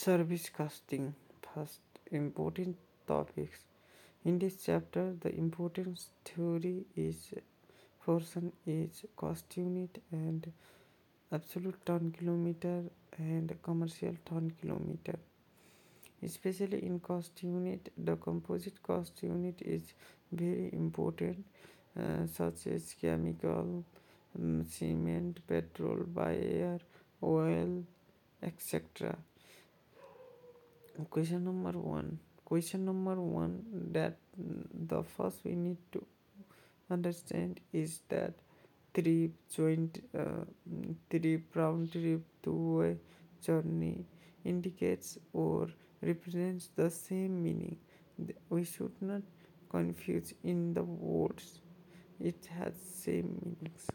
service costing first important topics. In this chapter the important theory is portion is cost unit and absolute ton kilometer and commercial ton kilometer. Especially in cost unit the composite cost unit is very important uh, such as chemical um, cement petrol by air oil etc question number one. Question number one that the first we need to understand is that three joint uh, round trip two-way journey indicates or represents the same meaning. We should not confuse in the words. It has same meanings